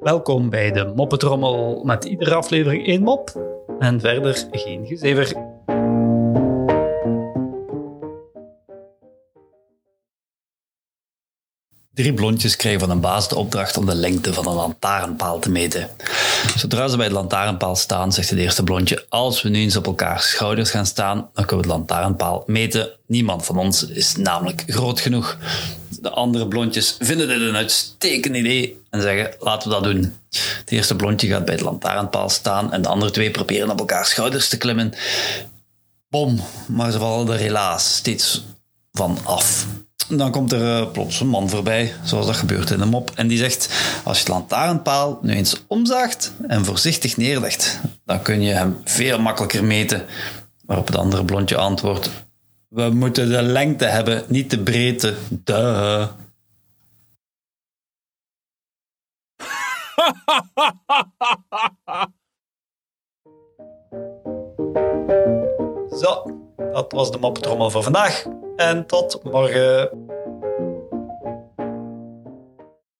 Welkom bij de Moppetrommel met iedere aflevering één mop en verder geen gezever. Drie blondjes krijgen van een baas de opdracht om de lengte van een lantaarnpaal te meten. Zodra ze bij de lantaarnpaal staan, zegt het eerste blondje: Als we nu eens op elkaars schouders gaan staan, dan kunnen we de lantaarnpaal meten. Niemand van ons is namelijk groot genoeg. De andere blondjes vinden dit een uitstekend idee en zeggen: Laten we dat doen. Het eerste blondje gaat bij de lantaarnpaal staan en de andere twee proberen op elkaars schouders te klimmen. Bom, maar ze vallen er helaas steeds van af. Dan komt er uh, plots een man voorbij, zoals dat gebeurt in de mop. En die zegt, als je de lantaarnpaal nu eens omzaagt en voorzichtig neerlegt, dan kun je hem veel makkelijker meten. Waarop het andere blondje antwoordt, we moeten de lengte hebben, niet de breedte. Duh. Zo, dat was de moppetrommel voor vandaag. En tot morgen.